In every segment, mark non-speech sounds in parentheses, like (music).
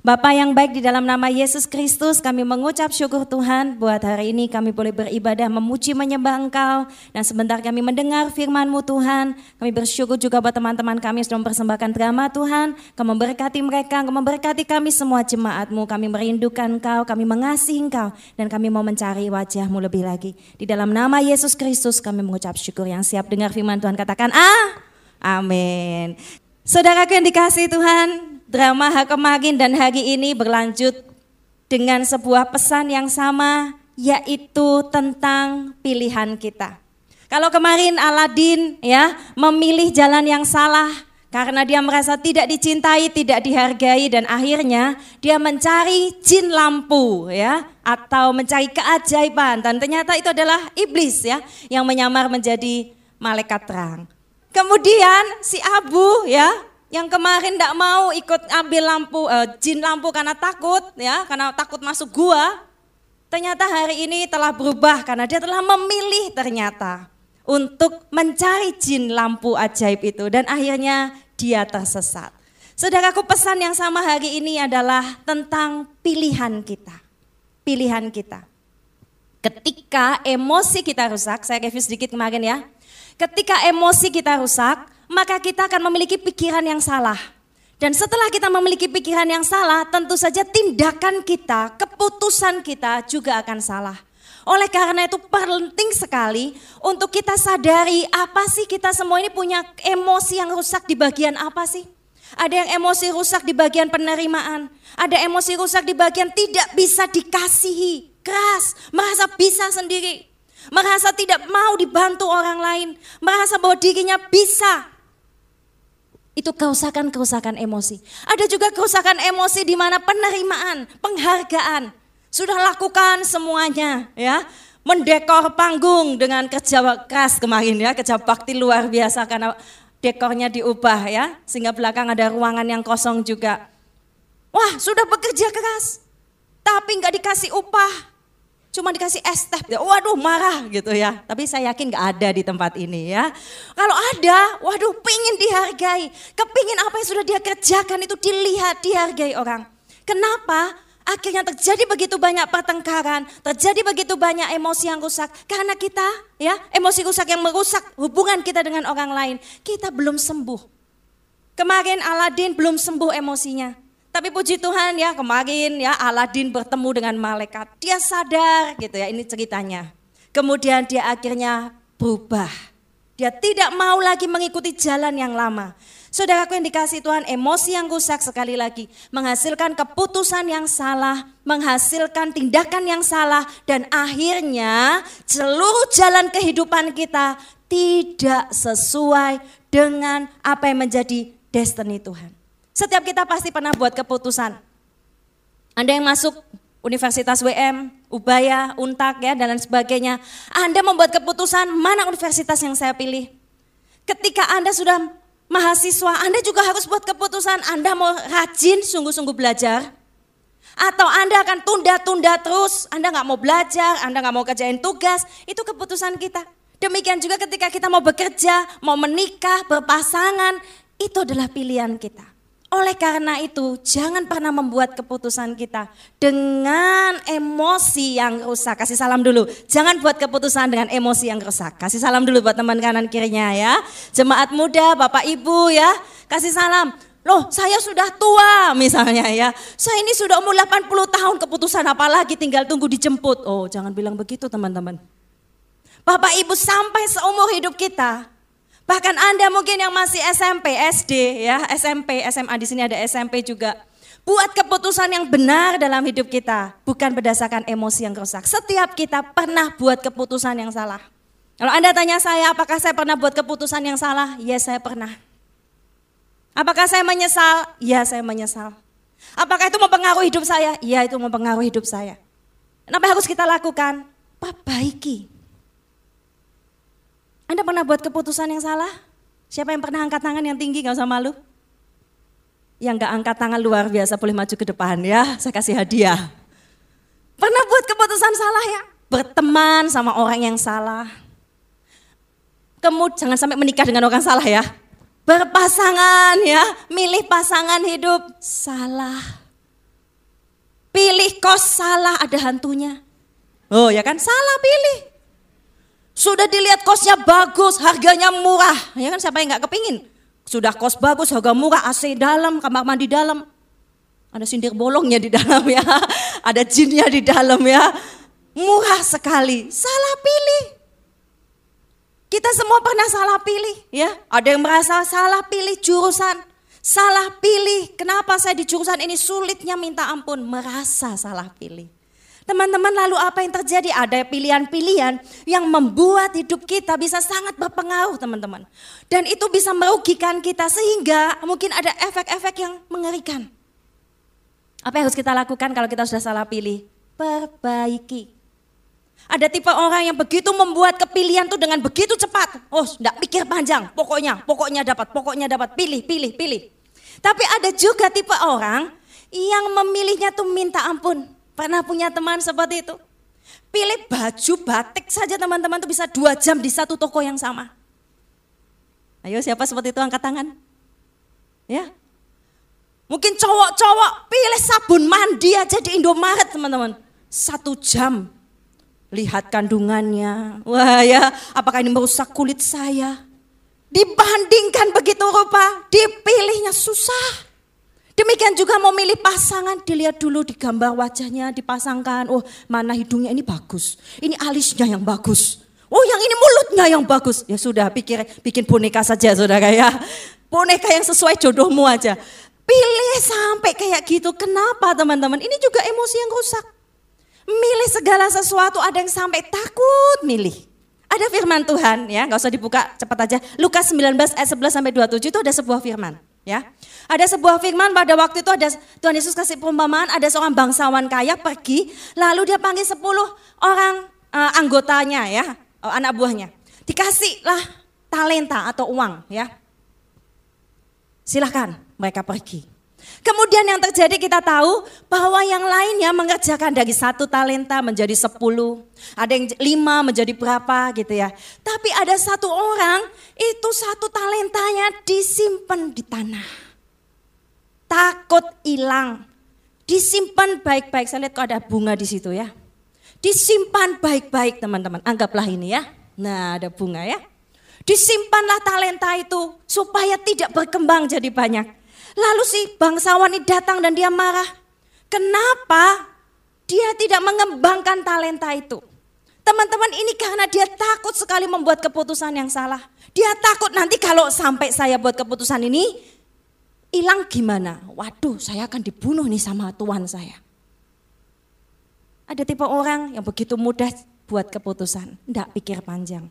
Bapak yang baik di dalam nama Yesus Kristus kami mengucap syukur Tuhan buat hari ini kami boleh beribadah memuji menyembah Engkau dan sebentar kami mendengar firman-Mu Tuhan. Kami bersyukur juga buat teman-teman kami yang sudah mempersembahkan drama Tuhan. Kau memberkati mereka, Kau memberkati kami semua jemaat-Mu. Kami merindukan Engkau, kami mengasihi Engkau dan kami mau mencari wajah-Mu lebih lagi. Di dalam nama Yesus Kristus kami mengucap syukur yang siap dengar firman Tuhan katakan ah. Amin. Saudaraku yang dikasih Tuhan, drama Hakemagin dan hari ini berlanjut dengan sebuah pesan yang sama yaitu tentang pilihan kita. Kalau kemarin Aladin ya memilih jalan yang salah karena dia merasa tidak dicintai, tidak dihargai dan akhirnya dia mencari jin lampu ya atau mencari keajaiban dan ternyata itu adalah iblis ya yang menyamar menjadi malaikat terang. Kemudian si Abu ya yang kemarin tidak mau ikut ambil lampu uh, jin lampu karena takut ya karena takut masuk gua ternyata hari ini telah berubah karena dia telah memilih ternyata untuk mencari jin lampu ajaib itu dan akhirnya dia tersesat. Saudaraku pesan yang sama hari ini adalah tentang pilihan kita. Pilihan kita. Ketika emosi kita rusak, saya review sedikit kemarin ya. Ketika emosi kita rusak, maka kita akan memiliki pikiran yang salah. Dan setelah kita memiliki pikiran yang salah, tentu saja tindakan kita, keputusan kita juga akan salah. Oleh karena itu penting sekali untuk kita sadari apa sih kita semua ini punya emosi yang rusak di bagian apa sih? Ada yang emosi rusak di bagian penerimaan, ada emosi rusak di bagian tidak bisa dikasihi, keras, merasa bisa sendiri, merasa tidak mau dibantu orang lain, merasa bahwa dirinya bisa, itu kerusakan-kerusakan emosi. Ada juga kerusakan emosi di mana penerimaan, penghargaan. Sudah lakukan semuanya ya. Mendekor panggung dengan kerja keras kemarin ya, kerja bakti luar biasa karena dekornya diubah ya. Sehingga belakang ada ruangan yang kosong juga. Wah sudah bekerja keras, tapi nggak dikasih upah cuma dikasih es teh, waduh marah gitu ya. Tapi saya yakin gak ada di tempat ini ya. Kalau ada, waduh pingin dihargai. Kepingin apa yang sudah dia kerjakan itu dilihat, dihargai orang. Kenapa? Akhirnya terjadi begitu banyak pertengkaran, terjadi begitu banyak emosi yang rusak. Karena kita ya, emosi rusak yang merusak hubungan kita dengan orang lain. Kita belum sembuh. Kemarin Aladin belum sembuh emosinya. Tapi puji Tuhan ya kemarin ya Aladin bertemu dengan malaikat. Dia sadar gitu ya ini ceritanya. Kemudian dia akhirnya berubah. Dia tidak mau lagi mengikuti jalan yang lama. Saudaraku yang dikasih Tuhan, emosi yang rusak sekali lagi menghasilkan keputusan yang salah, menghasilkan tindakan yang salah dan akhirnya seluruh jalan kehidupan kita tidak sesuai dengan apa yang menjadi destiny Tuhan. Setiap kita pasti pernah buat keputusan. Anda yang masuk Universitas WM, Ubaya, Untak ya dan lain sebagainya. Anda membuat keputusan mana universitas yang saya pilih. Ketika Anda sudah mahasiswa, Anda juga harus buat keputusan Anda mau rajin sungguh-sungguh belajar. Atau Anda akan tunda-tunda terus, Anda nggak mau belajar, Anda nggak mau kerjain tugas, itu keputusan kita. Demikian juga ketika kita mau bekerja, mau menikah, berpasangan, itu adalah pilihan kita. Oleh karena itu, jangan pernah membuat keputusan kita dengan emosi yang rusak. Kasih salam dulu. Jangan buat keputusan dengan emosi yang rusak. Kasih salam dulu buat teman kanan kirinya ya. Jemaat muda, Bapak Ibu ya. Kasih salam. Loh, saya sudah tua misalnya ya. Saya ini sudah umur 80 tahun keputusan apalagi tinggal tunggu dijemput. Oh, jangan bilang begitu teman-teman. Bapak Ibu sampai seumur hidup kita Bahkan Anda mungkin yang masih SMP, SD ya, SMP, SMA di sini ada SMP juga. Buat keputusan yang benar dalam hidup kita, bukan berdasarkan emosi yang rusak. Setiap kita pernah buat keputusan yang salah. Kalau Anda tanya saya, apakah saya pernah buat keputusan yang salah? Ya, saya pernah. Apakah saya menyesal? Ya, saya menyesal. Apakah itu mempengaruhi hidup saya? Ya, itu mempengaruhi hidup saya. Apa yang harus kita lakukan? Perbaiki anda pernah buat keputusan yang salah? Siapa yang pernah angkat tangan yang tinggi gak usah malu? Yang gak angkat tangan luar biasa boleh maju ke depan ya, saya kasih hadiah. Pernah buat keputusan salah ya? Berteman sama orang yang salah. Kemudian jangan sampai menikah dengan orang salah ya. Berpasangan ya, milih pasangan hidup salah. pilih kos salah ada hantunya. Oh ya kan salah pilih. Sudah dilihat kosnya bagus, harganya murah. Ya kan siapa yang nggak kepingin? Sudah kos bagus, harga murah, AC dalam, kamar mandi dalam. Ada sindir bolongnya di dalam ya. (laughs) Ada jinnya di dalam ya. Murah sekali. Salah pilih. Kita semua pernah salah pilih ya. Ada yang merasa salah pilih jurusan. Salah pilih. Kenapa saya di jurusan ini sulitnya minta ampun. Merasa salah pilih. Teman-teman lalu apa yang terjadi? Ada pilihan-pilihan yang membuat hidup kita bisa sangat berpengaruh teman-teman. Dan itu bisa merugikan kita sehingga mungkin ada efek-efek yang mengerikan. Apa yang harus kita lakukan kalau kita sudah salah pilih? Perbaiki. Ada tipe orang yang begitu membuat kepilihan tuh dengan begitu cepat. Oh, enggak pikir panjang. Pokoknya, pokoknya dapat, pokoknya dapat. Pilih, pilih, pilih. Tapi ada juga tipe orang yang memilihnya tuh minta ampun. Pernah punya teman seperti itu? Pilih baju batik saja teman-teman tuh bisa dua jam di satu toko yang sama. Ayo siapa seperti itu angkat tangan? Ya. Mungkin cowok-cowok pilih sabun mandi aja di Indomaret teman-teman. Satu jam lihat kandungannya. Wah ya, apakah ini merusak kulit saya? Dibandingkan begitu rupa, dipilihnya susah. Demikian juga mau milih pasangan, dilihat dulu di gambar wajahnya, dipasangkan. Oh mana hidungnya ini bagus, ini alisnya yang bagus. Oh yang ini mulutnya yang bagus. Ya sudah pikir bikin boneka saja saudara ya. Boneka yang sesuai jodohmu aja. Pilih sampai kayak gitu. Kenapa teman-teman? Ini juga emosi yang rusak. Milih segala sesuatu ada yang sampai takut milih. Ada firman Tuhan ya, nggak usah dibuka cepat aja. Lukas 19 ayat 11 sampai 27 itu ada sebuah firman ya. Ada sebuah firman pada waktu itu ada Tuhan Yesus kasih perumpamaan ada seorang bangsawan kaya pergi lalu dia panggil 10 orang uh, anggotanya ya, uh, anak buahnya. Dikasihlah talenta atau uang ya. Silahkan mereka pergi. Kemudian yang terjadi kita tahu bahwa yang lainnya mengerjakan dari satu talenta menjadi sepuluh. Ada yang lima menjadi berapa gitu ya. Tapi ada satu orang itu satu talentanya disimpan di tanah. Takut hilang. Disimpan baik-baik. Saya lihat kok ada bunga di situ ya. Disimpan baik-baik teman-teman. Anggaplah ini ya. Nah ada bunga ya. Disimpanlah talenta itu supaya tidak berkembang jadi banyak. Lalu si bangsawan ini datang dan dia marah. Kenapa dia tidak mengembangkan talenta itu? Teman-teman ini karena dia takut sekali membuat keputusan yang salah. Dia takut nanti kalau sampai saya buat keputusan ini hilang gimana? Waduh saya akan dibunuh nih sama tuan saya. Ada tipe orang yang begitu mudah buat keputusan, tidak pikir panjang.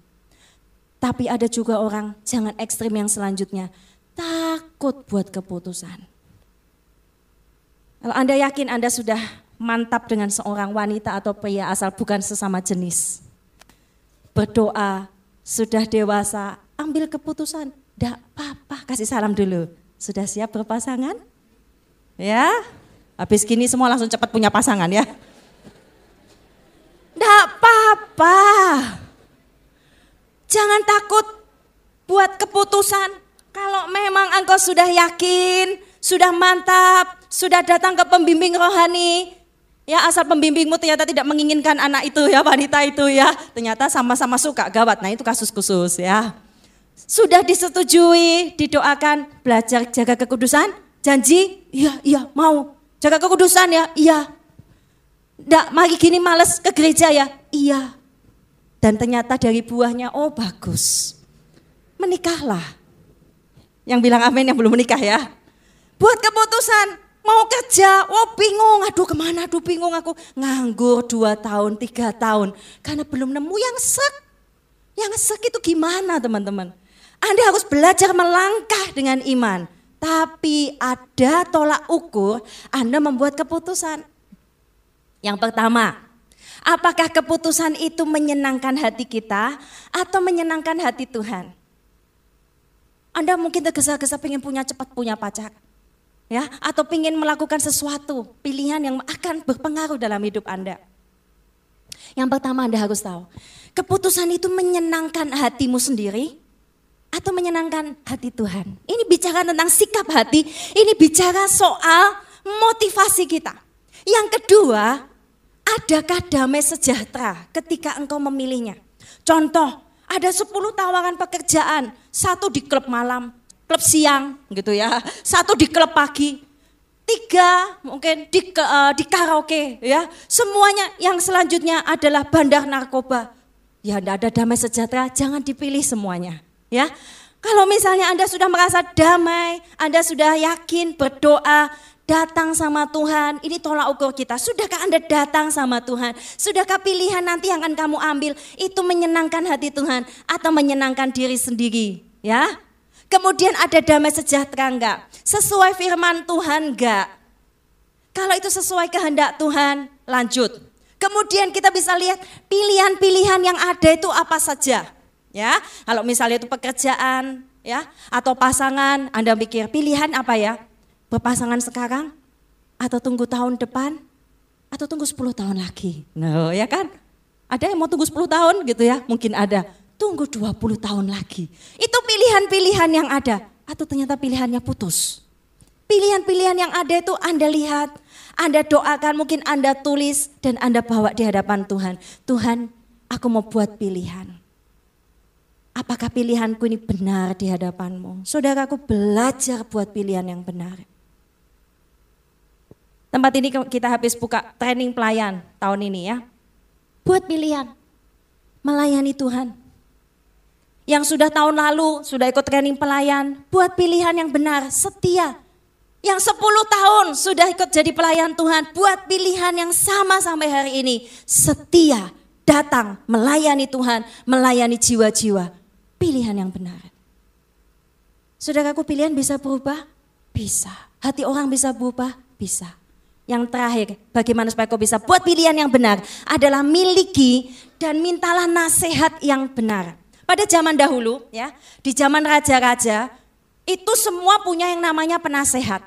Tapi ada juga orang, jangan ekstrim yang selanjutnya, takut buat keputusan. Kalau Anda yakin Anda sudah mantap dengan seorang wanita atau pria asal bukan sesama jenis. Berdoa, sudah dewasa, ambil keputusan. Tidak apa-apa, kasih salam dulu. Sudah siap berpasangan? Ya, habis gini semua langsung cepat punya pasangan ya. Tidak apa-apa. Jangan takut buat keputusan. Kalau memang engkau sudah yakin, sudah mantap, sudah datang ke pembimbing rohani, ya asal pembimbingmu ternyata tidak menginginkan anak itu ya, wanita itu ya, ternyata sama-sama suka gawat. Nah itu kasus khusus ya. Sudah disetujui, didoakan, belajar jaga kekudusan, janji, iya, iya, mau. Jaga kekudusan ya, iya. Nggak, mari gini males ke gereja ya, iya. Dan ternyata dari buahnya, oh bagus. Menikahlah. Yang bilang amin yang belum menikah ya. Buat keputusan, mau kerja, oh bingung, aduh ke mana, aduh bingung aku. Nganggur dua tahun, tiga tahun, karena belum nemu yang sek. Yang sek itu gimana teman-teman? Anda harus belajar melangkah dengan iman. Tapi ada tolak ukur Anda membuat keputusan. Yang pertama, apakah keputusan itu menyenangkan hati kita atau menyenangkan hati Tuhan? Anda mungkin tergesa-gesa pengen punya cepat punya pacar. Ya, atau pengen melakukan sesuatu, pilihan yang akan berpengaruh dalam hidup Anda. Yang pertama Anda harus tahu, keputusan itu menyenangkan hatimu sendiri atau menyenangkan hati Tuhan. Ini bicara tentang sikap hati, ini bicara soal motivasi kita. Yang kedua, adakah damai sejahtera ketika engkau memilihnya? Contoh, ada 10 tawaran pekerjaan, satu di klub malam, klub siang gitu ya, satu di klub pagi, tiga mungkin di, uh, di karaoke ya, semuanya yang selanjutnya adalah bandar narkoba. Ya tidak ada damai sejahtera, jangan dipilih semuanya ya. Kalau misalnya Anda sudah merasa damai, Anda sudah yakin berdoa, datang sama Tuhan, ini tolak ukur kita. Sudahkah Anda datang sama Tuhan? Sudahkah pilihan nanti yang akan kamu ambil itu menyenangkan hati Tuhan atau menyenangkan diri sendiri? Ya, Kemudian ada damai sejahtera enggak? Sesuai firman Tuhan enggak? Kalau itu sesuai kehendak Tuhan, lanjut. Kemudian kita bisa lihat pilihan-pilihan yang ada itu apa saja. Ya, kalau misalnya itu pekerjaan, ya, atau pasangan, Anda mikir pilihan apa ya? Berpasangan sekarang atau tunggu tahun depan atau tunggu 10 tahun lagi. No, ya kan? Ada yang mau tunggu 10 tahun gitu ya? Mungkin ada. Tunggu 20 tahun lagi. Itu pilihan-pilihan yang ada atau ternyata pilihannya putus. Pilihan-pilihan yang ada itu Anda lihat, Anda doakan, mungkin Anda tulis dan Anda bawa di hadapan Tuhan. Tuhan, aku mau buat pilihan. Apakah pilihanku ini benar di hadapanmu? Saudaraku belajar buat pilihan yang benar. Tempat ini kita habis buka training pelayan tahun ini ya. Buat pilihan. Melayani Tuhan. Yang sudah tahun lalu sudah ikut training pelayan, buat pilihan yang benar, setia. Yang 10 tahun sudah ikut jadi pelayan Tuhan, buat pilihan yang sama sampai hari ini. Setia, datang, melayani Tuhan, melayani jiwa-jiwa. Pilihan yang benar. Saudaraku pilihan bisa berubah? Bisa. Hati orang bisa berubah? Bisa. Yang terakhir, bagaimana supaya kau bisa buat pilihan yang benar adalah miliki dan mintalah nasihat yang benar. Pada zaman dahulu ya, di zaman raja-raja itu semua punya yang namanya penasehat.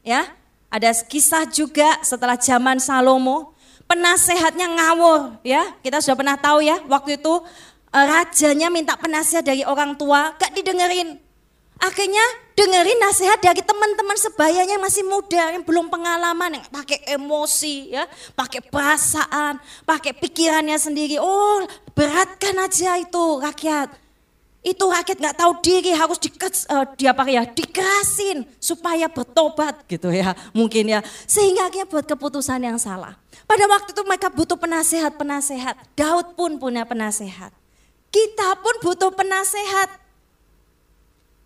Ya, ada kisah juga setelah zaman Salomo, penasehatnya ngawur ya. Kita sudah pernah tahu ya, waktu itu eh, rajanya minta penasehat dari orang tua, gak didengerin. Akhirnya dengerin nasihat dari teman-teman sebayanya yang masih muda, yang belum pengalaman, yang pakai emosi, ya, pakai perasaan, pakai pikirannya sendiri. Oh, beratkan aja itu rakyat. Itu rakyat nggak tahu diri harus dikas, uh, di apa ya, dikerasin supaya bertobat gitu ya, mungkin ya. Sehingga akhirnya buat keputusan yang salah. Pada waktu itu mereka butuh penasehat-penasehat. Daud pun punya penasehat. Kita pun butuh penasehat.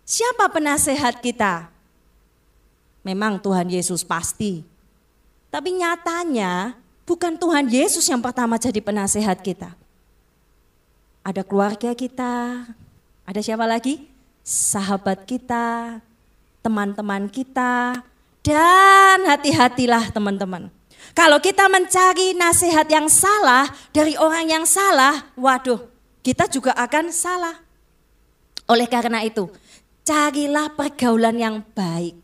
Siapa penasehat kita? Memang Tuhan Yesus pasti. Tapi nyatanya bukan Tuhan Yesus yang pertama jadi penasehat kita. Ada keluarga kita, ada siapa lagi? Sahabat kita, teman-teman kita, dan hati-hatilah teman-teman. Kalau kita mencari nasihat yang salah dari orang yang salah, waduh, kita juga akan salah. Oleh karena itu, carilah pergaulan yang baik.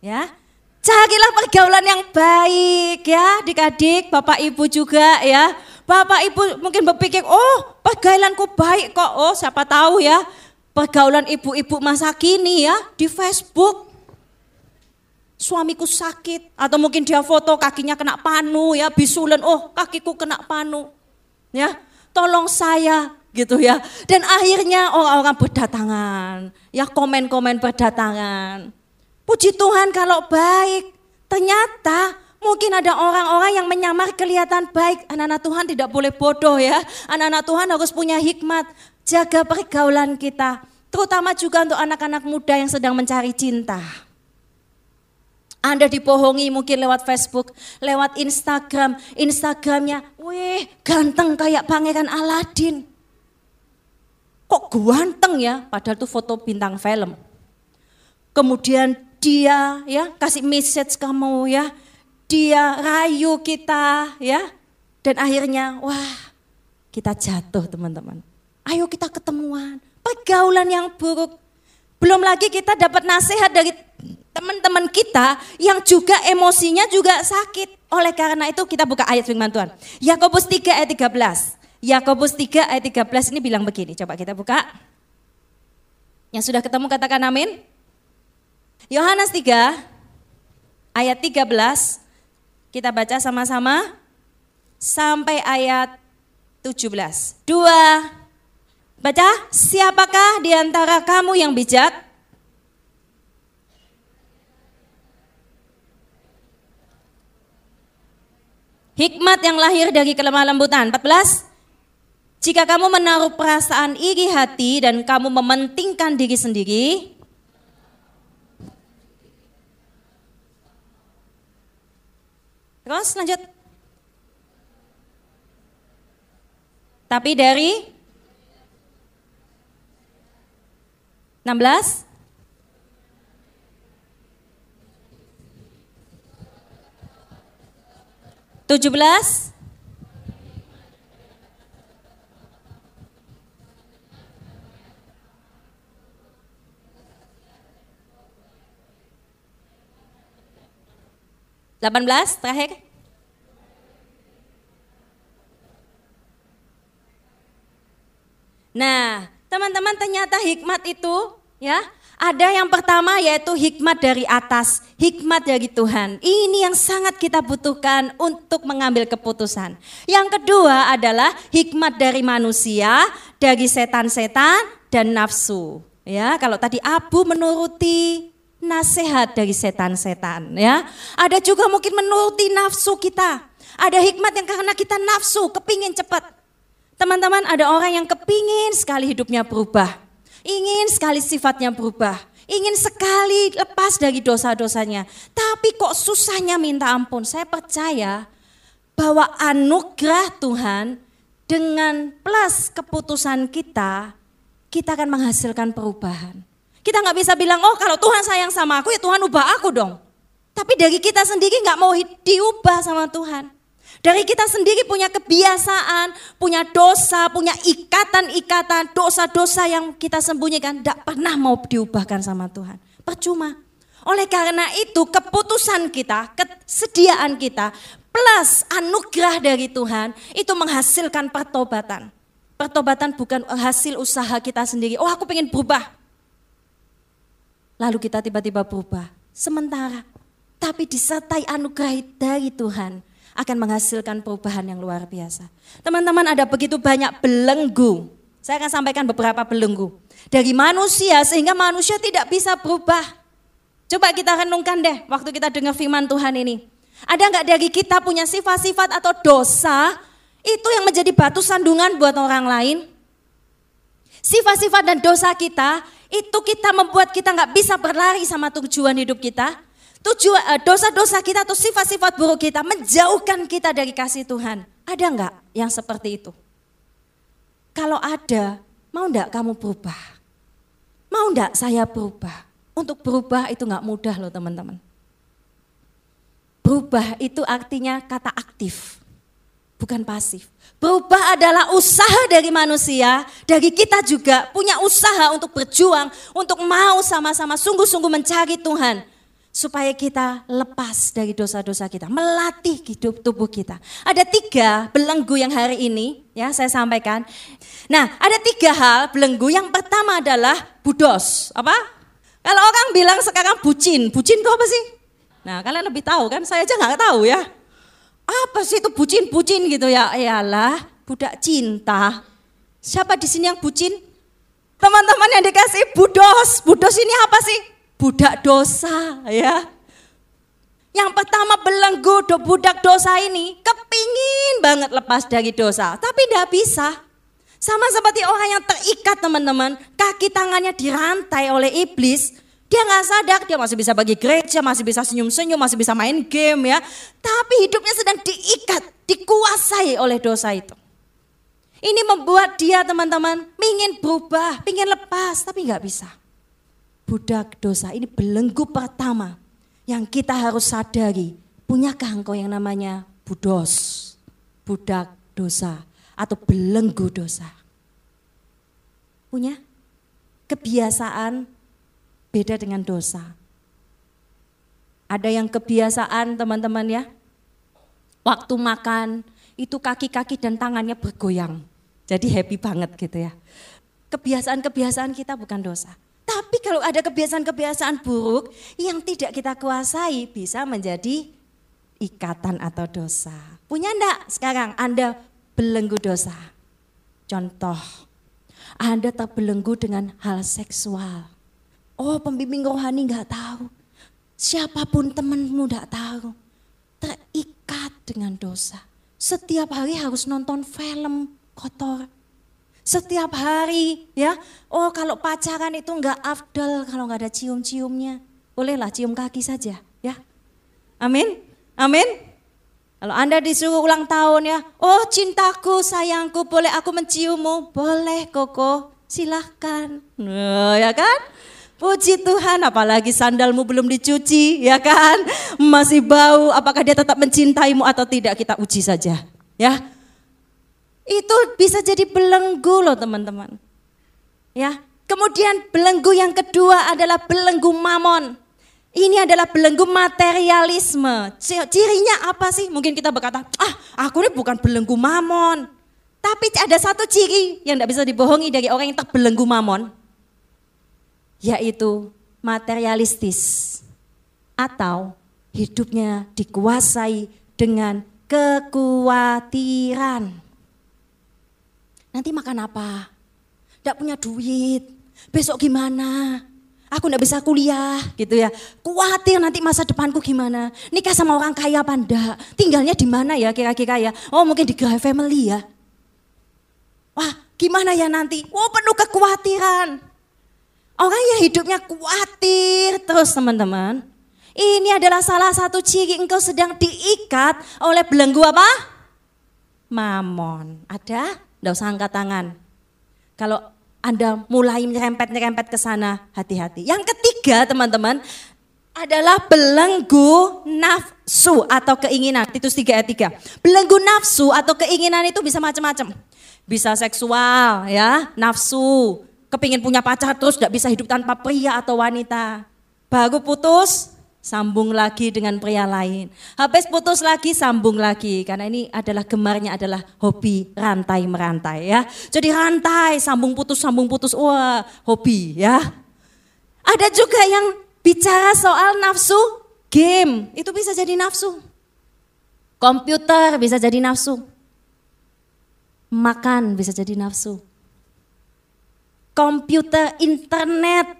Ya. Carilah pergaulan yang baik ya, adik-adik, Bapak Ibu juga ya. Bapak Ibu mungkin berpikir, "Oh, pergaulanku baik kok." Oh, siapa tahu ya. Pergaulan ibu-ibu masa kini ya di Facebook. Suamiku sakit atau mungkin dia foto kakinya kena panu ya, bisulan, "Oh, kakiku kena panu." Ya, tolong saya gitu ya. Dan akhirnya orang-orang berdatangan, ya komen-komen berdatangan. Puji Tuhan kalau baik, ternyata mungkin ada orang-orang yang menyamar kelihatan baik. Anak-anak Tuhan tidak boleh bodoh ya. Anak-anak Tuhan harus punya hikmat, jaga pergaulan kita. Terutama juga untuk anak-anak muda yang sedang mencari cinta. Anda dibohongi mungkin lewat Facebook, lewat Instagram. Instagramnya, wih ganteng kayak pangeran Aladin kok ganteng ya, padahal itu foto bintang film. Kemudian dia ya kasih message kamu ya, dia rayu kita ya, dan akhirnya wah kita jatuh teman-teman. Ayo kita ketemuan, pergaulan yang buruk. Belum lagi kita dapat nasihat dari teman-teman kita yang juga emosinya juga sakit. Oleh karena itu kita buka ayat firman Tuhan. Yakobus 3 ayat 13. Yakobus 3 ayat 13 ini bilang begini, coba kita buka. Yang sudah ketemu katakan amin. Yohanes 3 ayat 13, Kita baca sama-sama sampai ayat 17. Dua, baca, siapakah di antara kamu yang bijak? Hikmat yang lahir dari kelemah lembutan. 14. Jika kamu menaruh perasaan iri hati dan kamu mementingkan diri sendiri, Terus lanjut. Tapi dari 16 17 18 terakhir. Nah, teman-teman ternyata hikmat itu ya ada yang pertama yaitu hikmat dari atas, hikmat dari Tuhan. Ini yang sangat kita butuhkan untuk mengambil keputusan. Yang kedua adalah hikmat dari manusia, dari setan-setan dan nafsu. Ya, kalau tadi Abu menuruti nasihat dari setan-setan ya. Ada juga mungkin menuruti nafsu kita. Ada hikmat yang karena kita nafsu, kepingin cepat. Teman-teman ada orang yang kepingin sekali hidupnya berubah. Ingin sekali sifatnya berubah. Ingin sekali lepas dari dosa-dosanya. Tapi kok susahnya minta ampun. Saya percaya bahwa anugerah Tuhan dengan plus keputusan kita, kita akan menghasilkan perubahan. Kita nggak bisa bilang, oh kalau Tuhan sayang sama aku ya Tuhan ubah aku dong. Tapi dari kita sendiri nggak mau diubah sama Tuhan. Dari kita sendiri punya kebiasaan, punya dosa, punya ikatan-ikatan, dosa-dosa yang kita sembunyikan, tidak pernah mau diubahkan sama Tuhan. Percuma. Oleh karena itu keputusan kita, kesediaan kita, plus anugerah dari Tuhan, itu menghasilkan pertobatan. Pertobatan bukan hasil usaha kita sendiri. Oh aku pengen berubah lalu kita tiba-tiba berubah. Sementara, tapi disertai anugerah dari Tuhan akan menghasilkan perubahan yang luar biasa. Teman-teman ada begitu banyak belenggu. Saya akan sampaikan beberapa belenggu. Dari manusia sehingga manusia tidak bisa berubah. Coba kita renungkan deh waktu kita dengar firman Tuhan ini. Ada nggak dari kita punya sifat-sifat atau dosa itu yang menjadi batu sandungan buat orang lain? Sifat-sifat dan dosa kita itu kita membuat kita nggak bisa berlari sama tujuan hidup kita. Tujuan eh, dosa-dosa kita atau sifat-sifat buruk kita menjauhkan kita dari kasih Tuhan. Ada nggak yang seperti itu? Kalau ada, mau nggak kamu berubah? Mau nggak saya berubah? Untuk berubah itu nggak mudah loh teman-teman. Berubah itu artinya kata aktif bukan pasif. Berubah adalah usaha dari manusia, dari kita juga punya usaha untuk berjuang, untuk mau sama-sama sungguh-sungguh mencari Tuhan. Supaya kita lepas dari dosa-dosa kita, melatih hidup tubuh kita. Ada tiga belenggu yang hari ini ya saya sampaikan. Nah ada tiga hal belenggu, yang pertama adalah budos. Apa? Kalau orang bilang sekarang bucin, bucin itu apa sih? Nah kalian lebih tahu kan, saya aja nggak tahu ya apa sih itu bucin-bucin gitu ya? Iyalah, budak cinta. Siapa di sini yang bucin? Teman-teman yang dikasih budos. Budos ini apa sih? Budak dosa ya. Yang pertama belenggu do budak dosa ini kepingin banget lepas dari dosa. Tapi tidak bisa. Sama seperti orang yang terikat teman-teman. Kaki tangannya dirantai oleh iblis dia nggak sadar, dia masih bisa bagi gereja, masih bisa senyum-senyum, masih bisa main game ya. Tapi hidupnya sedang diikat, dikuasai oleh dosa itu. Ini membuat dia teman-teman ingin berubah, ingin lepas, tapi nggak bisa. Budak dosa ini belenggu pertama yang kita harus sadari. Punyakah engkau yang namanya budos, budak dosa atau belenggu dosa? Punya? Kebiasaan Beda dengan dosa. Ada yang kebiasaan teman-teman ya, waktu makan itu kaki-kaki dan tangannya bergoyang. Jadi happy banget gitu ya. Kebiasaan-kebiasaan kita bukan dosa. Tapi kalau ada kebiasaan-kebiasaan buruk yang tidak kita kuasai bisa menjadi ikatan atau dosa. Punya enggak sekarang Anda belenggu dosa? Contoh, Anda terbelenggu dengan hal seksual. Oh pembimbing rohani enggak tahu. Siapa pun temanmu enggak tahu. Terikat dengan dosa. Setiap hari harus nonton film kotor. Setiap hari ya. Oh kalau pacaran itu enggak afdal kalau enggak ada cium-ciumnya. Bolehlah cium kaki saja ya. Amin. Amin. Kalau Anda disuruh ulang tahun ya, oh cintaku, sayangku, boleh aku menciummu? Boleh koko, silahkan. Nah, ya kan? Puji Tuhan, apalagi sandalmu belum dicuci, ya kan? Masih bau, apakah dia tetap mencintaimu atau tidak? Kita uji saja, ya. Itu bisa jadi belenggu loh teman-teman. Ya, kemudian belenggu yang kedua adalah belenggu mamon. Ini adalah belenggu materialisme. Cirinya apa sih? Mungkin kita berkata, ah aku ini bukan belenggu mamon. Tapi ada satu ciri yang tidak bisa dibohongi dari orang yang terbelenggu mamon. Yaitu materialistis. Atau hidupnya dikuasai dengan kekhawatiran. Nanti makan apa? Tidak punya duit. Besok gimana? Aku nggak bisa kuliah gitu ya. Kuatir nanti masa depanku gimana. Nikah sama orang kaya apa enggak. Tinggalnya di mana ya kira-kira ya. Oh mungkin di Gray Family ya. Wah gimana ya nanti. Oh penuh kekhawatiran. Orang yang hidupnya khawatir terus teman-teman. Ini adalah salah satu ciri engkau sedang diikat oleh belenggu apa? Mamon. Ada? Nggak usah angkat tangan. Kalau anda mulai nyerempet-nyerempet ke sana, hati-hati. Yang ketiga teman-teman, adalah belenggu nafsu atau keinginan. Titus 3 ayat 3. Belenggu nafsu atau keinginan itu bisa macam-macam. Bisa seksual ya, nafsu. Kepingin punya pacar terus tidak bisa hidup tanpa pria atau wanita. Baru putus, sambung lagi dengan pria lain. Habis putus lagi, sambung lagi. Karena ini adalah gemarnya adalah hobi rantai merantai ya. Jadi rantai, sambung putus, sambung putus, wah hobi ya. Ada juga yang bicara soal nafsu game, itu bisa jadi nafsu. Komputer bisa jadi nafsu. Makan bisa jadi nafsu. Komputer, internet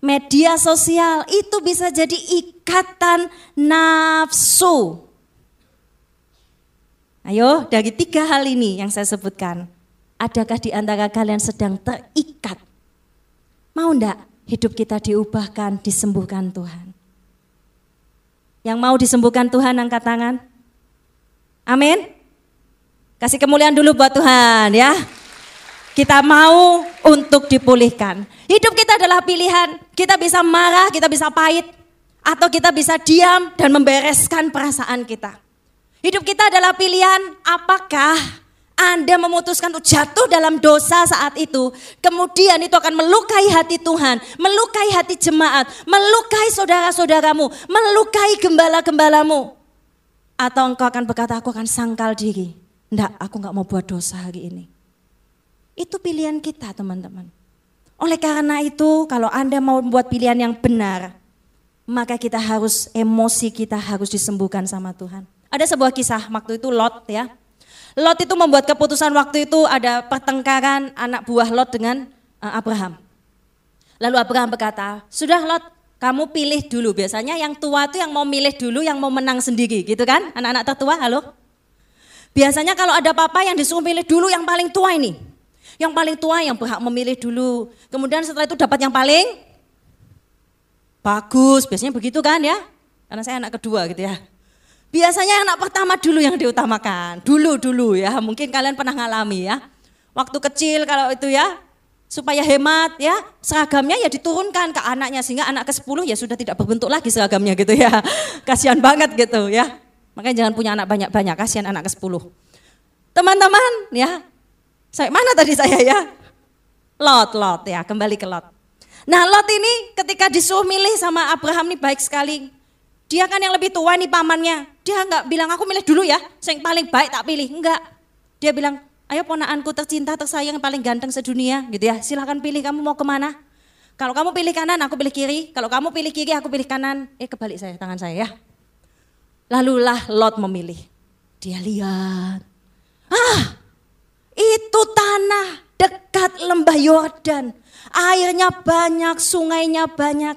media sosial itu bisa jadi ikatan nafsu. Ayo, dari tiga hal ini yang saya sebutkan, adakah di antara kalian sedang terikat? Mau ndak hidup kita diubahkan, disembuhkan Tuhan? Yang mau disembuhkan Tuhan angkat tangan. Amin. Kasih kemuliaan dulu buat Tuhan ya. Kita mau untuk dipulihkan. Hidup kita adalah pilihan. Kita bisa marah, kita bisa pahit. Atau kita bisa diam dan membereskan perasaan kita. Hidup kita adalah pilihan apakah anda memutuskan untuk jatuh dalam dosa saat itu, kemudian itu akan melukai hati Tuhan, melukai hati jemaat, melukai saudara-saudaramu, melukai gembala-gembalamu. Atau engkau akan berkata, aku akan sangkal diri. Enggak, aku enggak mau buat dosa hari ini. Itu pilihan kita teman-teman. Oleh karena itu kalau Anda mau membuat pilihan yang benar, maka kita harus emosi kita harus disembuhkan sama Tuhan. Ada sebuah kisah waktu itu Lot ya. Lot itu membuat keputusan waktu itu ada pertengkaran anak buah Lot dengan eh, Abraham. Lalu Abraham berkata, sudah Lot kamu pilih dulu. Biasanya yang tua itu yang mau milih dulu, yang mau menang sendiri gitu kan. Anak-anak tertua, halo. Biasanya kalau ada papa yang disuruh pilih dulu yang paling tua ini. Yang paling tua yang berhak memilih dulu. Kemudian setelah itu dapat yang paling bagus. Biasanya begitu kan ya. Karena saya anak kedua gitu ya. Biasanya anak pertama dulu yang diutamakan. Dulu dulu ya. Mungkin kalian pernah ngalami ya. Waktu kecil kalau itu ya supaya hemat ya seragamnya ya diturunkan ke anaknya sehingga anak ke-10 ya sudah tidak berbentuk lagi seragamnya gitu ya. (laughs) Kasihan banget gitu ya. Makanya jangan punya anak banyak-banyak, kasihan anak ke-10. Teman-teman ya, saya mana tadi saya ya? Lot, Lot ya, kembali ke Lot. Nah Lot ini ketika disuruh milih sama Abraham nih baik sekali. Dia kan yang lebih tua nih pamannya. Dia nggak bilang aku milih dulu ya, yang paling baik tak pilih. Enggak. Dia bilang, ayo ponaanku tercinta, tersayang, paling ganteng sedunia gitu ya. Silahkan pilih kamu mau ke mana. Kalau kamu pilih kanan, aku pilih kiri. Kalau kamu pilih kiri, aku pilih kanan. Eh kebalik saya, tangan saya ya. Lalulah Lot memilih. Dia lihat. Ah, itu tanah dekat lembah Yordan. Airnya banyak, sungainya banyak.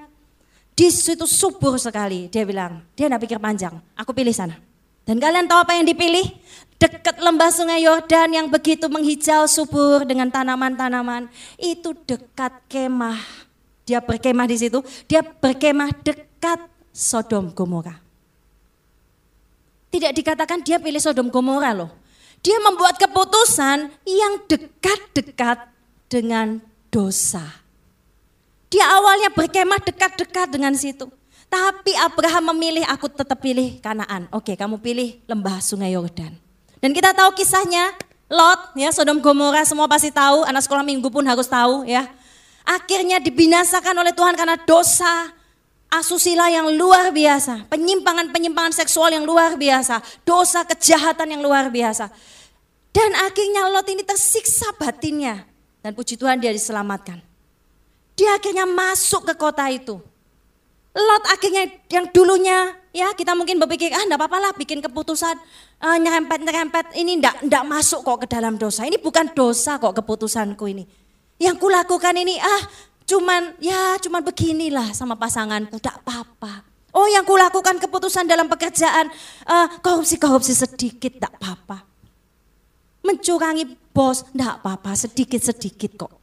Di situ subur sekali. Dia bilang, dia tidak pikir panjang. Aku pilih sana. Dan kalian tahu apa yang dipilih? Dekat lembah sungai Yordan yang begitu menghijau subur dengan tanaman-tanaman. Itu dekat kemah. Dia berkemah di situ. Dia berkemah dekat Sodom Gomora. Tidak dikatakan dia pilih Sodom Gomora loh. Dia membuat keputusan yang dekat-dekat dengan dosa. Dia awalnya berkemah dekat-dekat dengan situ. Tapi Abraham memilih aku tetap pilih Kanaan. Oke, kamu pilih lembah sungai Yordan. Dan kita tahu kisahnya Lot ya Sodom Gomora semua pasti tahu, anak sekolah minggu pun harus tahu ya. Akhirnya dibinasakan oleh Tuhan karena dosa asusila yang luar biasa, penyimpangan-penyimpangan seksual yang luar biasa, dosa kejahatan yang luar biasa. Dan akhirnya Lot ini tersiksa batinnya. Dan puji Tuhan dia diselamatkan. Dia akhirnya masuk ke kota itu. Lot akhirnya yang dulunya ya kita mungkin berpikir ah enggak apa-apa lah bikin keputusan uh, nyerempet-nyerempet ini enggak, enggak masuk kok ke dalam dosa. Ini bukan dosa kok keputusanku ini. Yang kulakukan ini ah cuman ya cuman beginilah sama pasanganku enggak apa-apa. Oh yang kulakukan keputusan dalam pekerjaan uh, korupsi-korupsi sedikit enggak apa-apa. Mencurangi bos, enggak apa-apa, sedikit-sedikit kok.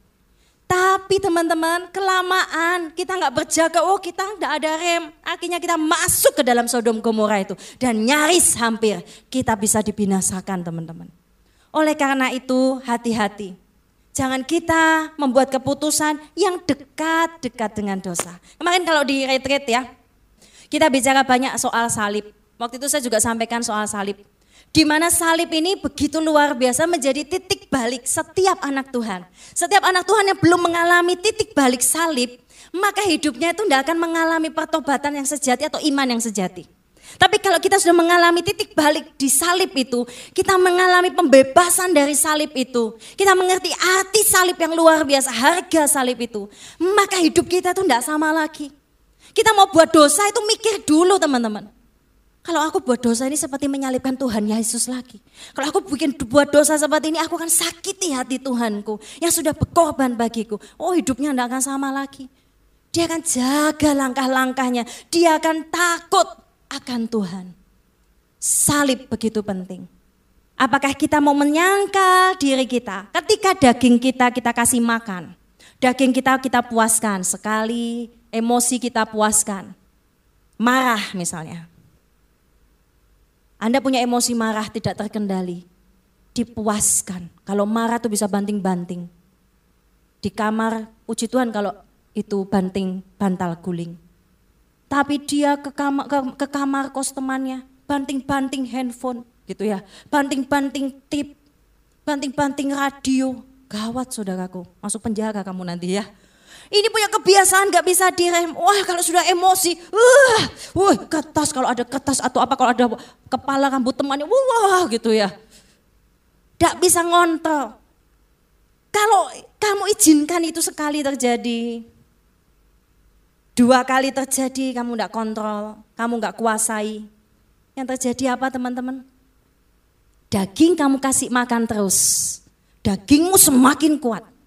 Tapi teman-teman, kelamaan kita nggak berjaga, oh kita nggak ada rem. Akhirnya kita masuk ke dalam Sodom Gomora itu. Dan nyaris hampir kita bisa dibinasakan teman-teman. Oleh karena itu hati-hati. Jangan kita membuat keputusan yang dekat-dekat dengan dosa. Kemarin kalau di retreat ya, kita bicara banyak soal salib. Waktu itu saya juga sampaikan soal salib. Di mana salib ini begitu luar biasa menjadi titik balik setiap anak Tuhan. Setiap anak Tuhan yang belum mengalami titik balik salib, maka hidupnya itu tidak akan mengalami pertobatan yang sejati atau iman yang sejati. Tapi kalau kita sudah mengalami titik balik di salib itu, kita mengalami pembebasan dari salib itu, kita mengerti arti salib yang luar biasa, harga salib itu, maka hidup kita itu tidak sama lagi. Kita mau buat dosa itu mikir dulu teman-teman. Kalau aku buat dosa ini seperti menyalibkan Tuhan Yesus lagi. Kalau aku bikin buat dosa seperti ini, aku akan sakiti hati Tuhanku yang sudah berkorban bagiku. Oh hidupnya tidak akan sama lagi. Dia akan jaga langkah-langkahnya. Dia akan takut akan Tuhan. Salib begitu penting. Apakah kita mau menyangkal diri kita ketika daging kita kita kasih makan. Daging kita kita puaskan sekali, emosi kita puaskan. Marah misalnya, anda punya emosi marah tidak terkendali, dipuaskan. Kalau marah tuh bisa banting-banting. Di kamar, puji Tuhan kalau itu banting bantal guling. Tapi dia ke kamar, ke, ke kamar kos temannya, banting-banting handphone gitu ya. Banting-banting tip, banting-banting radio. Gawat saudaraku, masuk penjara kamu nanti ya. Ini punya kebiasaan gak bisa direm. Wah kalau sudah emosi, uh, wah kertas kalau ada kertas atau apa kalau ada kepala rambut temannya, wah gitu ya. Gak bisa ngontrol. Kalau kamu izinkan itu sekali terjadi, dua kali terjadi kamu gak kontrol, kamu gak kuasai. Yang terjadi apa teman-teman? Daging kamu kasih makan terus, dagingmu semakin kuat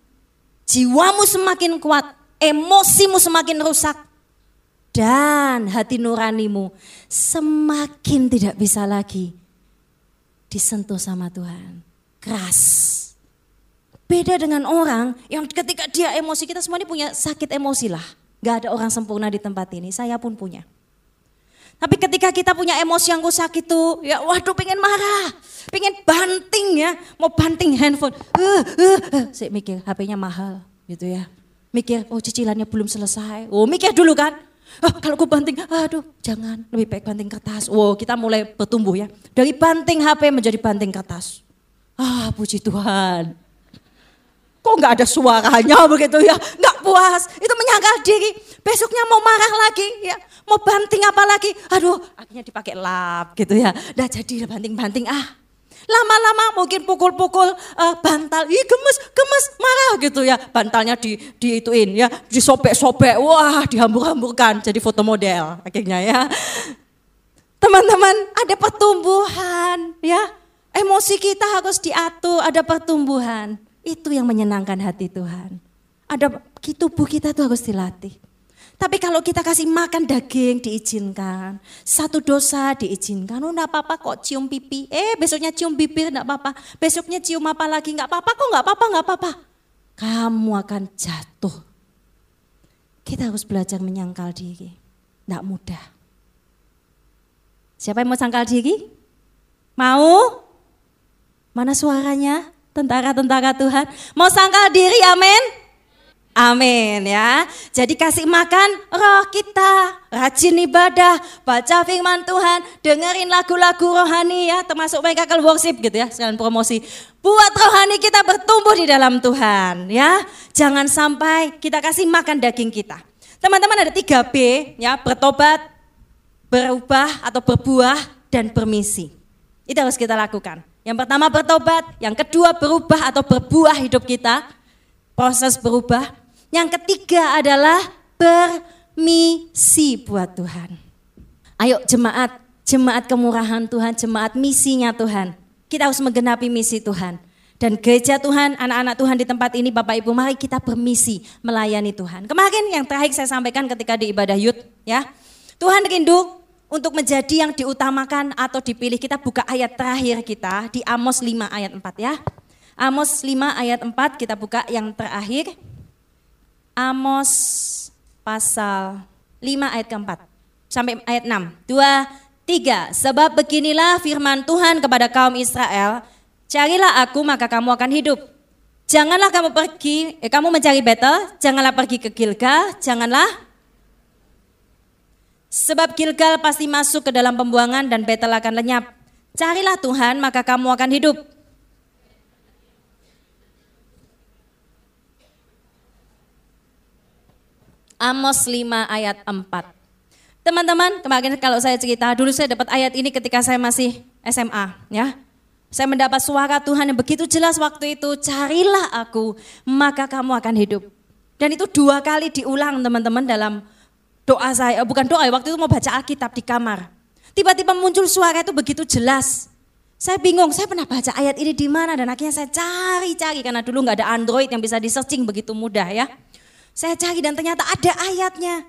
jiwamu semakin kuat, emosimu semakin rusak, dan hati nuranimu semakin tidak bisa lagi disentuh sama Tuhan. Keras. Beda dengan orang yang ketika dia emosi, kita semua ini punya sakit emosi lah. Gak ada orang sempurna di tempat ini, saya pun punya. Tapi ketika kita punya emosi yang rusak itu, ya waduh pengen marah, pengen banting ya, mau banting handphone. Uh, uh, uh. Saya mikir HP-nya mahal gitu ya. Mikir, oh cicilannya belum selesai. Oh mikir dulu kan. Oh, kalau aku banting, aduh jangan, lebih baik banting kertas. Wow kita mulai bertumbuh ya. Dari banting HP menjadi banting kertas. Ah puji Tuhan. Kok nggak ada suaranya begitu ya? Nggak puas, itu menyangkal diri. Besoknya mau marah lagi ya, mau banting apa lagi? Aduh, akhirnya dipakai lap gitu ya. Udah jadi banting-banting ah. Lama-lama mungkin pukul-pukul uh, bantal, ih gemes, gemes, marah gitu ya. Bantalnya di diituin ya, disobek-sobek, wah dihambur-hamburkan jadi foto model akhirnya ya. Teman-teman, ada pertumbuhan ya. Emosi kita harus diatur, ada pertumbuhan. Itu yang menyenangkan hati Tuhan. Ada tubuh kita tuh harus dilatih. Tapi kalau kita kasih makan daging diizinkan. Satu dosa diizinkan. Oh enggak apa-apa kok cium pipi. Eh besoknya cium bibir enggak apa-apa. Besoknya cium apa lagi enggak apa-apa kok enggak apa-apa enggak apa-apa. Kamu akan jatuh. Kita harus belajar menyangkal diri. Enggak mudah. Siapa yang mau sangkal diri? Mau? Mana suaranya? Tentara-tentara Tuhan. Mau sangkal diri, amin? Amin ya. Jadi kasih makan roh kita, rajin ibadah, baca firman Tuhan, dengerin lagu-lagu rohani ya, termasuk Miracle Worship gitu ya, sekalian promosi. Buat rohani kita bertumbuh di dalam Tuhan ya. Jangan sampai kita kasih makan daging kita. Teman-teman ada 3 B ya, bertobat, berubah atau berbuah dan bermisi. Itu harus kita lakukan. Yang pertama bertobat, yang kedua berubah atau berbuah hidup kita, proses berubah. Yang ketiga adalah bermisi buat Tuhan. Ayo jemaat, jemaat kemurahan Tuhan, jemaat misinya Tuhan. Kita harus menggenapi misi Tuhan. Dan gereja Tuhan, anak-anak Tuhan di tempat ini, Bapak Ibu, mari kita bermisi melayani Tuhan. Kemarin yang terakhir saya sampaikan ketika di ibadah yud, ya. Tuhan rindu untuk menjadi yang diutamakan atau dipilih. Kita buka ayat terakhir kita di Amos 5 ayat 4 ya. Amos 5 ayat 4 kita buka yang terakhir. Amos pasal 5 ayat keempat sampai ayat 6. Dua, tiga. Sebab beginilah firman Tuhan kepada kaum Israel, carilah aku maka kamu akan hidup. Janganlah kamu pergi, eh, kamu mencari Betel, janganlah pergi ke Gilgal, janganlah Sebab Gilgal pasti masuk ke dalam pembuangan dan Betel akan lenyap. Carilah Tuhan maka kamu akan hidup. Amos 5 ayat 4. Teman-teman, kemarin kalau saya cerita, dulu saya dapat ayat ini ketika saya masih SMA, ya. Saya mendapat suara Tuhan yang begitu jelas waktu itu, carilah aku, maka kamu akan hidup. Dan itu dua kali diulang teman-teman dalam doa saya, bukan doa, waktu itu mau baca Alkitab di kamar. Tiba-tiba muncul suara itu begitu jelas. Saya bingung, saya pernah baca ayat ini di mana dan akhirnya saya cari-cari karena dulu nggak ada Android yang bisa di searching begitu mudah ya. Saya cari dan ternyata ada ayatnya.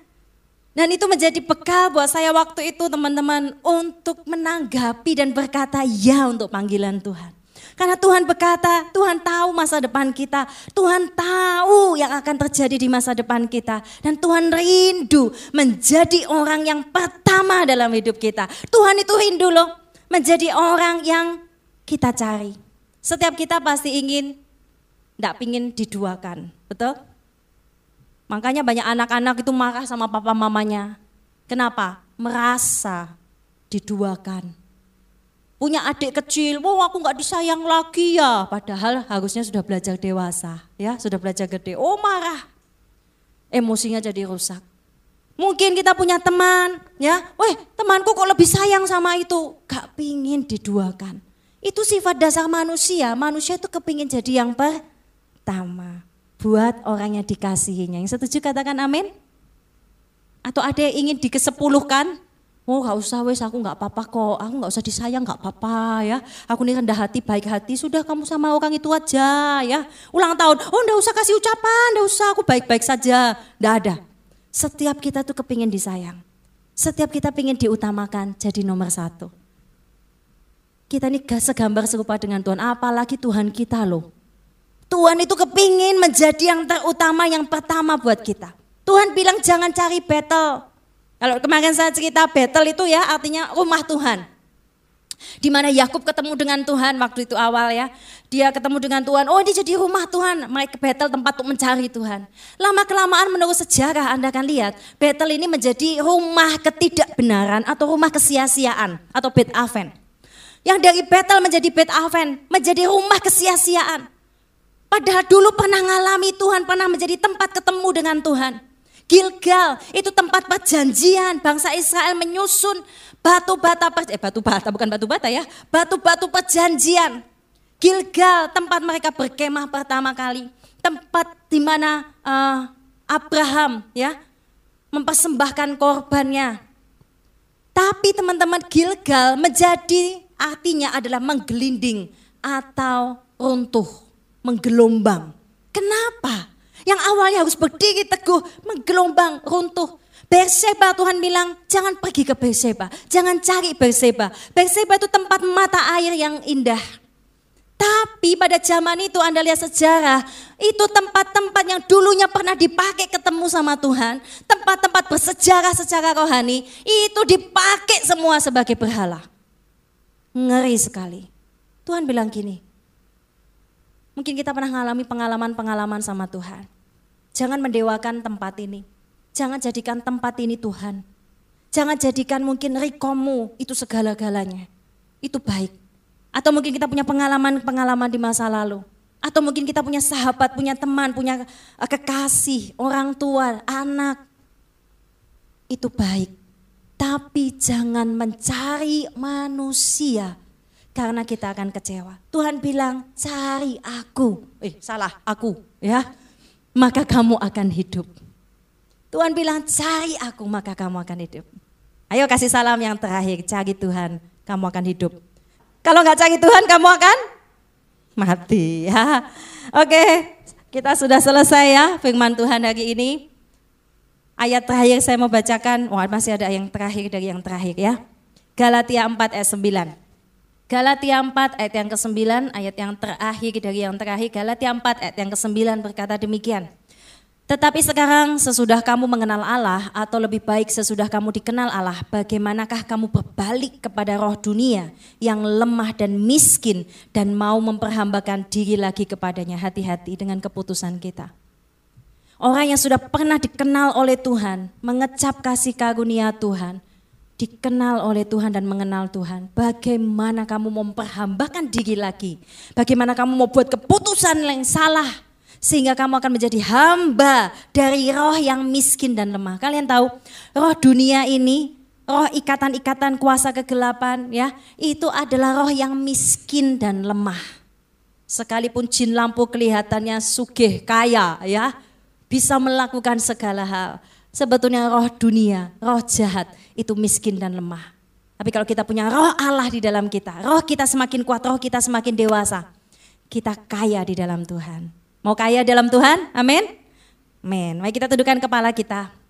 Dan itu menjadi bekal buat saya waktu itu teman-teman untuk menanggapi dan berkata ya untuk panggilan Tuhan. Karena Tuhan berkata, Tuhan tahu masa depan kita. Tuhan tahu yang akan terjadi di masa depan kita. Dan Tuhan rindu menjadi orang yang pertama dalam hidup kita. Tuhan itu rindu loh menjadi orang yang kita cari. Setiap kita pasti ingin, tidak ingin diduakan. Betul? Makanya banyak anak-anak itu marah sama papa mamanya. Kenapa? Merasa diduakan. Punya adik kecil, wow aku nggak disayang lagi ya. Padahal harusnya sudah belajar dewasa, ya sudah belajar gede. Oh marah, emosinya jadi rusak. Mungkin kita punya teman, ya, weh temanku kok lebih sayang sama itu. Gak pingin diduakan. Itu sifat dasar manusia, manusia itu kepingin jadi yang pertama buat orang yang dikasihinya. Yang setuju katakan amin? Atau ada yang ingin dikesepuluhkan? Oh gak usah wes aku gak apa-apa kok, aku gak usah disayang gak apa-apa ya. Aku ini rendah hati, baik hati, sudah kamu sama orang itu aja ya. Ulang tahun, oh gak usah kasih ucapan, gak usah aku baik-baik saja. Gak ada. Setiap kita tuh kepingin disayang. Setiap kita pingin diutamakan jadi nomor satu. Kita ini gak segambar serupa dengan Tuhan, apalagi Tuhan kita loh. Tuhan itu kepingin menjadi yang terutama, yang pertama buat kita. Tuhan bilang jangan cari battle. Kalau kemarin saya cerita battle itu ya artinya rumah Tuhan. Di mana Yakub ketemu dengan Tuhan waktu itu awal ya. Dia ketemu dengan Tuhan, oh ini jadi rumah Tuhan. Mereka battle tempat untuk mencari Tuhan. Lama kelamaan menurut sejarah Anda akan lihat, battle ini menjadi rumah ketidakbenaran atau rumah kesia-siaan atau Bet Aven. Yang dari battle menjadi Bet Aven, menjadi rumah kesia-siaan. Padahal dulu pernah ngalami Tuhan, pernah menjadi tempat ketemu dengan Tuhan. Gilgal itu tempat perjanjian. Bangsa Israel menyusun batu bata eh batu bata bukan batu bata ya. Batu batu perjanjian. Gilgal tempat mereka berkemah pertama kali. Tempat di mana uh, Abraham ya mempersembahkan korbannya. Tapi teman-teman Gilgal menjadi artinya adalah menggelinding atau runtuh, menggelombang. Kenapa? Yang awalnya harus berdiri teguh, menggelombang, runtuh. Berseba Tuhan bilang, jangan pergi ke Berseba, jangan cari Berseba. Berseba itu tempat mata air yang indah. Tapi pada zaman itu Anda lihat sejarah, itu tempat-tempat yang dulunya pernah dipakai ketemu sama Tuhan, tempat-tempat bersejarah secara rohani, itu dipakai semua sebagai berhala. Ngeri sekali. Tuhan bilang gini, mungkin kita pernah mengalami pengalaman-pengalaman sama Tuhan. Jangan mendewakan tempat ini. Jangan jadikan tempat ini Tuhan. Jangan jadikan mungkin rikomu itu segala-galanya. Itu baik. Atau mungkin kita punya pengalaman-pengalaman di masa lalu. Atau mungkin kita punya sahabat, punya teman, punya eh, kekasih, orang tua, anak. Itu baik. Tapi jangan mencari manusia karena kita akan kecewa. Tuhan bilang, cari aku. Eh, salah, aku. Ya, maka kamu akan hidup. Tuhan bilang, cari aku, maka kamu akan hidup. Ayo kasih salam yang terakhir, cari Tuhan, kamu akan hidup. Kalau nggak cari Tuhan kamu akan mati ya. Oke, kita sudah selesai ya firman Tuhan hari ini. Ayat terakhir saya mau bacakan, wah masih ada yang terakhir dari yang terakhir ya. Galatia 4 ayat 9. Galatia 4 ayat yang ke-9, ayat yang terakhir dari yang terakhir. Galatia 4 ayat yang ke-9 berkata demikian. Tetapi sekarang sesudah kamu mengenal Allah atau lebih baik sesudah kamu dikenal Allah, bagaimanakah kamu berbalik kepada roh dunia yang lemah dan miskin dan mau memperhambakan diri lagi kepadanya. Hati-hati dengan keputusan kita. Orang yang sudah pernah dikenal oleh Tuhan, mengecap kasih karunia Tuhan, dikenal oleh Tuhan dan mengenal Tuhan. Bagaimana kamu memperhambakan diri lagi? Bagaimana kamu mau buat keputusan yang salah? sehingga kamu akan menjadi hamba dari roh yang miskin dan lemah. Kalian tahu, roh dunia ini, roh ikatan-ikatan kuasa kegelapan ya, itu adalah roh yang miskin dan lemah. Sekalipun jin lampu kelihatannya sugih, kaya ya, bisa melakukan segala hal. Sebetulnya roh dunia, roh jahat itu miskin dan lemah. Tapi kalau kita punya roh Allah di dalam kita, roh kita semakin kuat, roh kita semakin dewasa, kita kaya di dalam Tuhan. Mau kaya dalam Tuhan? Amin. Amin. Mari kita tundukkan kepala kita.